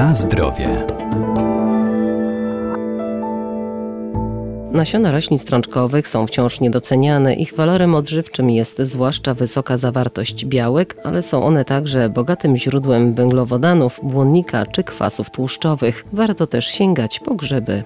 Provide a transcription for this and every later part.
Na zdrowie. Nasiona roślin strączkowych są wciąż niedoceniane. Ich walorem odżywczym jest zwłaszcza wysoka zawartość białek, ale są one także bogatym źródłem węglowodanów, błonnika czy kwasów tłuszczowych. Warto też sięgać po grzyby.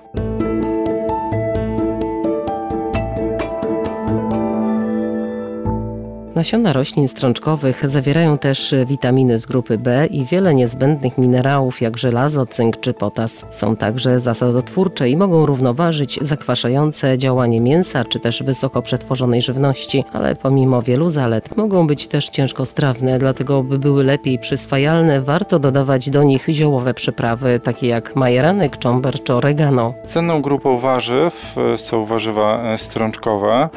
Nasiona roślin strączkowych zawierają też witaminy z grupy B i wiele niezbędnych minerałów jak żelazo, cynk czy potas. Są także zasadotwórcze i mogą równoważyć zakwaszające działanie mięsa czy też wysoko przetworzonej żywności, ale pomimo wielu zalet mogą być też ciężkostrawne, dlatego by były lepiej przyswajalne, warto dodawać do nich ziołowe przyprawy takie jak majeranek, czomber czy oregano. Cenną grupą warzyw e, są warzywa e, strączkowe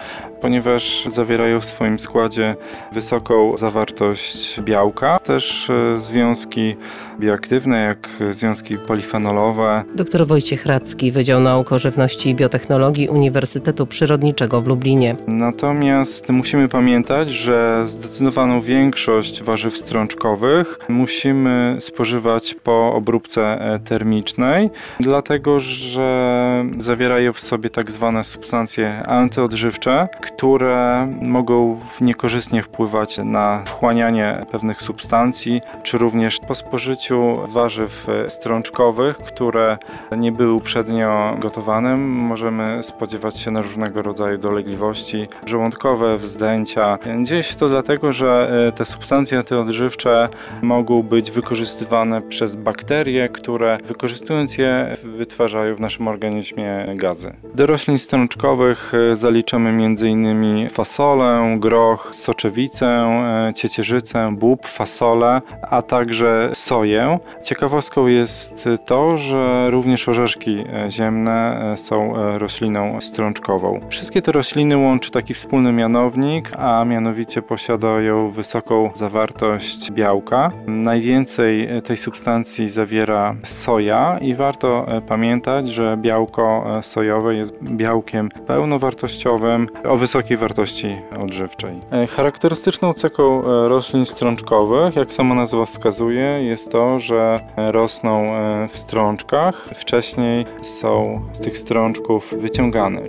ponieważ zawierają w swoim składzie wysoką zawartość białka, też e, związki bioaktywne, jak związki polifenolowe. Dr Wojciech Radzki, Wydział Nauk o Żywności i Biotechnologii Uniwersytetu Przyrodniczego w Lublinie. Natomiast musimy pamiętać, że zdecydowaną większość warzyw strączkowych musimy spożywać po obróbce e, termicznej, dlatego że zawierają w sobie tak zwane substancje antyodżywcze, które mogą niekorzystnie wpływać na wchłanianie pewnych substancji, czy również po spożyciu warzyw strączkowych, które nie były uprzednio gotowane, możemy spodziewać się na różnego rodzaju dolegliwości żołądkowe, wzdęcia. Dzieje się to dlatego, że e, te substancje antyodżywcze mogą być wykorzystywane przez bakterie, które wykorzystując je wytwarzają w naszym organizmie gazy. Do roślin strączkowych e, zaliczamy m.in m.in. fasolę, groch, soczewicę, e, ciecierzycę, bób, fasolę, a także soję. Ciekawostką jest to, że również orzeszki e, ziemne e, są rośliną strączkową. Wszystkie te rośliny łączy taki wspólny mianownik, a mianowicie posiadają wysoką zawartość białka. Najwięcej tej substancji zawiera soja i warto pamiętać, że białko sojowe jest białkiem pełnowartościowym o wysokiej wartości odżywczej. E, charakterystyczną cechą e, roślin strączkowych, jak sama nazwa wskazuje, jest to, że e, rosną w strączkach. Wcześniej są z tych strączków wyciągane.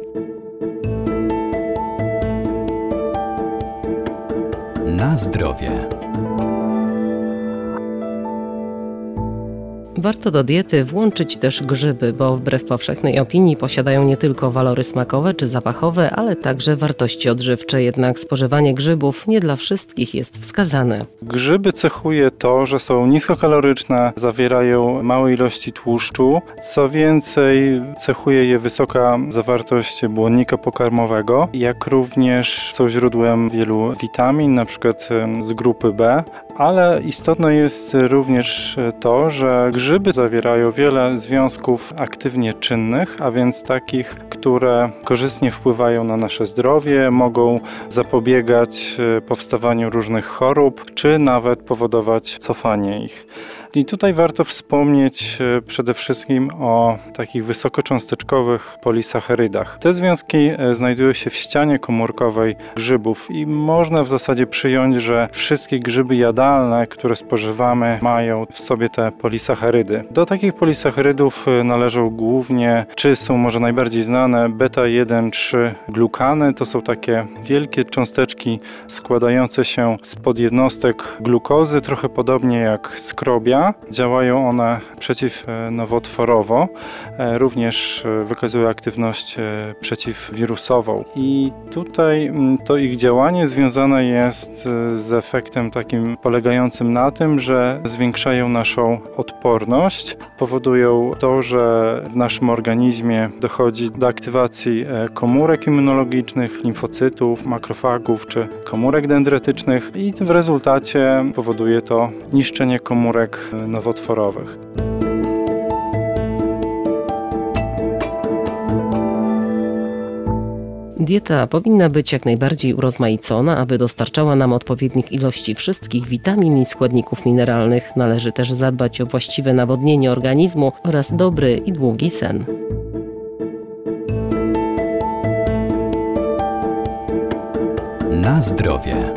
Na zdrowie. Warto do diety włączyć też grzyby, bo wbrew powszechnej opinii posiadają nie tylko walory smakowe czy zapachowe, ale także wartości odżywcze. Jednak spożywanie grzybów nie dla wszystkich jest wskazane. Grzyby cechuje to, że są niskokaloryczne, zawierają małe ilości tłuszczu. Co więcej, cechuje je wysoka zawartość błonnika pokarmowego, jak również są źródłem wielu witamin, np. z grupy B, ale istotne jest również to, że grzyby zawierają wiele związków aktywnie czynnych, a więc takich, które korzystnie wpływają na nasze zdrowie, mogą zapobiegać e, powstawaniu różnych chorób, czy nawet powodować cofanie ich. I tutaj warto wspomnieć e, przede wszystkim o takich wysokocząsteczkowych polisacharydach. Te związki e, znajdują się w ścianie komórkowej grzybów i można w zasadzie przyjąć, że wszystkie grzyby jadalne, które spożywamy, mają w sobie te polisacharydy. Do takich polisacharydów e, należą głównie, czy są może najbardziej znane, beta-1,3 glukany. To są takie wielkie cząsteczki składające się z podjednostek glukozy, trochę podobnie jak skrobia Działają one przeciwnowotworowo, e, również e, wykazują aktywność e, przeciwwirusową. I tutaj to ich działanie związane jest z efektem takim polegającym na tym, że zwiększają naszą odporność, powodują to, że w naszym organizmie dochodzi do aktywacji komórek immunologicznych, limfocytów, makrofagów czy komórek dendrytycznych i w rezultacie powoduje to niszczenie komórek nowotworowych. Dieta powinna być jak najbardziej urozmaicona, aby dostarczała nam odpowiednich ilości wszystkich witamin i składników mineralnych. Należy też zadbać o właściwe nawodnienie organizmu oraz dobry i długi sen. Na zdrowie.